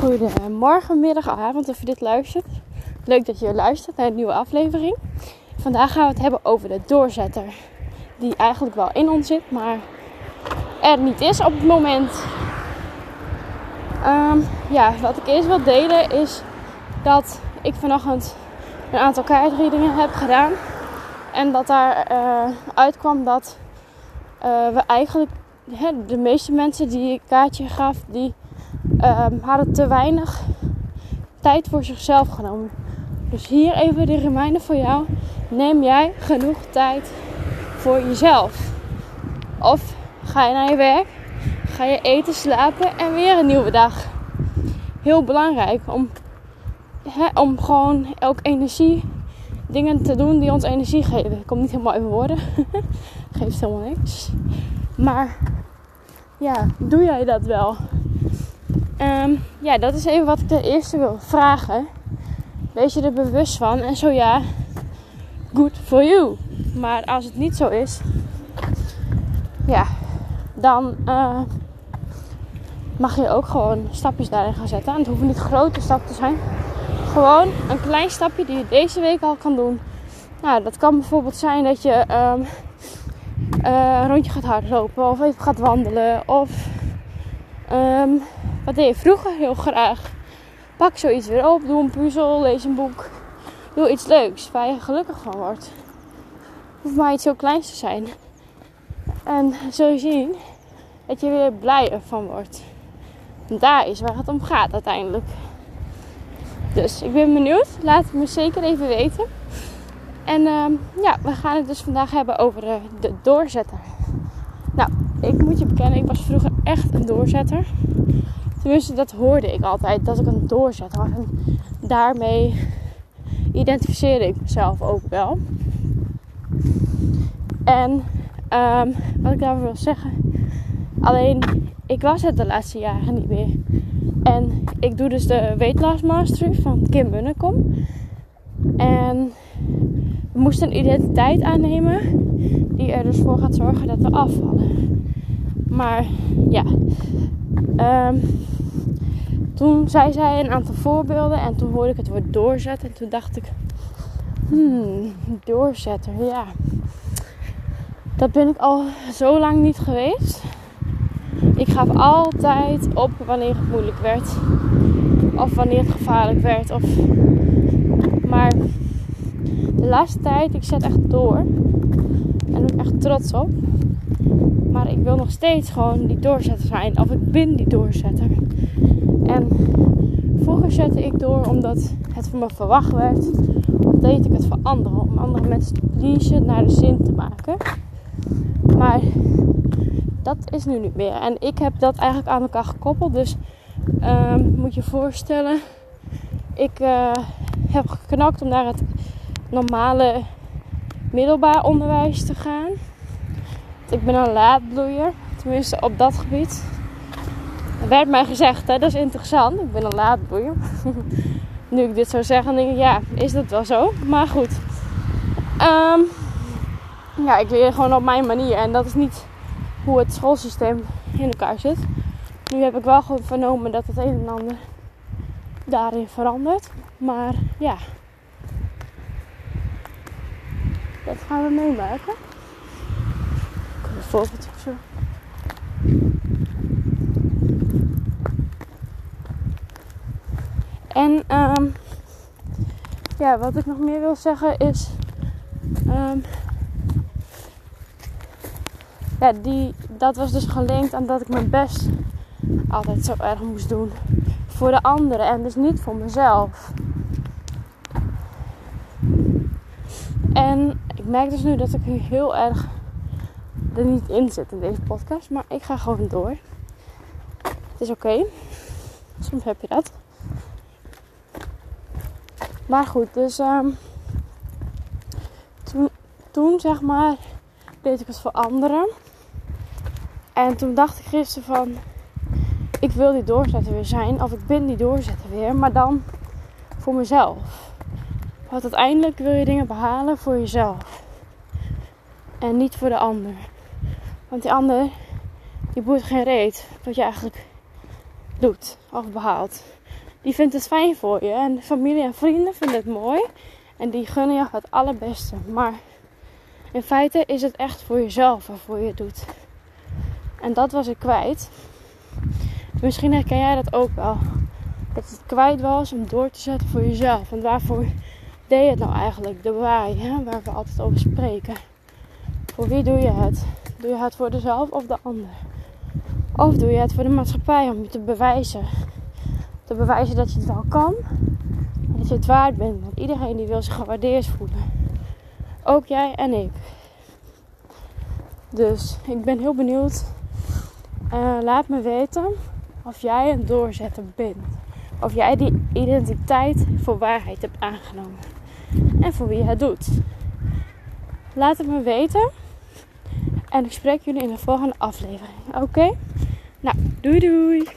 Goedemorgen, middag, avond of je dit luistert. Leuk dat je luistert naar een nieuwe aflevering. Vandaag gaan we het hebben over de doorzetter. Die eigenlijk wel in ons zit, maar er niet is op het moment. Ehm, ja, wat ik eerst wil delen is dat ik vanochtend een aantal kaartreadingen heb gedaan. En dat daar uh, uitkwam dat uh, we eigenlijk, de meeste mensen die ik kaartje gaf, die um, hadden te weinig tijd voor zichzelf genomen. Dus hier even de reminder voor jou. Neem jij genoeg tijd voor jezelf? Of ga je naar je werk, ga je eten, slapen en weer een nieuwe dag. Heel belangrijk om, om gewoon elk energie dingen te doen die ons energie geven. Ik kom niet helemaal in woorden. Geeft helemaal niks. Maar ja, doe jij dat wel? Um, ja, dat is even wat ik ten eerste wil vragen. Wees je er bewust van? En zo ja, good for you. Maar als het niet zo is, ja, dan uh, mag je ook gewoon stapjes daarin gaan zetten. En het hoeven niet grote stappen te zijn. Gewoon een klein stapje die je deze week al kan doen. Nou, dat kan bijvoorbeeld zijn dat je um, uh, een rondje gaat hardlopen of even gaat wandelen of um, wat deed je vroeger heel graag? Pak zoiets weer op, doe een puzzel, lees een boek. Doe iets leuks waar je gelukkig van wordt. Hoeft maar iets heel kleins te zijn. En je zien dat je weer blijer van wordt. En daar is waar het om gaat uiteindelijk. Dus ik ben benieuwd. Laat het me zeker even weten. En uh, ja, we gaan het dus vandaag hebben over de doorzetter. Nou, ik moet je bekennen, ik was vroeger echt een doorzetter. Tenminste, dat hoorde ik altijd, dat ik een doorzet had. En daarmee identificeerde ik mezelf ook wel. En um, wat ik daarover wil zeggen. Alleen, ik was het de laatste jaren niet meer. En ik doe dus de Weight Loss Mastery van Kim Bunnekom. En we moesten een identiteit aannemen die er dus voor gaat zorgen dat we afvallen. Maar ja, um, toen zei zij een aantal voorbeelden en toen hoorde ik het woord doorzetten. En toen dacht ik, hmm, ja. Dat ben ik al zo lang niet geweest. Ik gaf altijd op wanneer het moeilijk werd. Of wanneer het gevaarlijk werd. Of... Maar de laatste tijd, ik zet echt door. En ben echt trots op. Maar ik wil nog steeds gewoon die doorzetter zijn. Of ik ben die doorzetter. En vroeger zette ik door omdat het van me verwacht werd. Of deed ik het voor anderen. Om andere mensen te pleasen naar de zin te maken. Maar dat is nu niet meer. En ik heb dat eigenlijk aan elkaar gekoppeld. Dus um, moet je voorstellen. Ik uh, heb geknakt om naar het normale middelbaar onderwijs te gaan. Ik ben een laadbloeier. Tenminste op dat gebied. Er werd mij gezegd, hè, dat is interessant. Ik ben een laadbloeier. nu ik dit zo zeg, dan denk ik, ja, is dat wel zo? Maar goed. Um, ja, ik leer gewoon op mijn manier. En dat is niet hoe het schoolsysteem in elkaar zit. Nu heb ik wel gewoon vernomen dat het een en ander daarin verandert. Maar ja. Dat gaan we meemaken. Of zo. En um, ja, wat ik nog meer wil zeggen is. Um, ja, die, dat was dus gelinkt aan dat ik mijn best altijd zo erg moest doen. Voor de anderen en dus niet voor mezelf. En ik merk dus nu dat ik heel erg niet in zit in deze podcast. Maar ik ga gewoon door. Het is oké. Soms heb je dat. Maar goed, dus um, toen, toen zeg maar deed ik het voor anderen. En toen dacht ik gisteren van, ik wil die doorzetter weer zijn. Of ik ben die doorzetter weer, maar dan voor mezelf. Want uiteindelijk wil je dingen behalen voor jezelf. En niet voor de ander. Want die ander, die boeit geen reet wat je eigenlijk doet of behaalt. die vindt het fijn voor je. En familie en vrienden vinden het mooi. En die gunnen je het allerbeste. Maar in feite is het echt voor jezelf waarvoor je het doet. En dat was ik kwijt. Misschien herken jij dat ook wel. Dat het kwijt was om door te zetten voor jezelf. En waarvoor deed je het nou eigenlijk? De waai, hè? waar we altijd over spreken. Voor wie doe je het? Doe je het voor jezelf of de ander? Of doe je het voor de maatschappij om je te bewijzen? Te bewijzen dat je het wel kan. En dat je het waard bent. Want iedereen die wil zich gewaardeerd voelen. Ook jij en ik. Dus ik ben heel benieuwd. Uh, laat me weten of jij een doorzetter bent. Of jij die identiteit voor waarheid hebt aangenomen. En voor wie je het doet. Laat het me weten. En ik spreek jullie in de volgende aflevering. Oké? Nou, doei doei!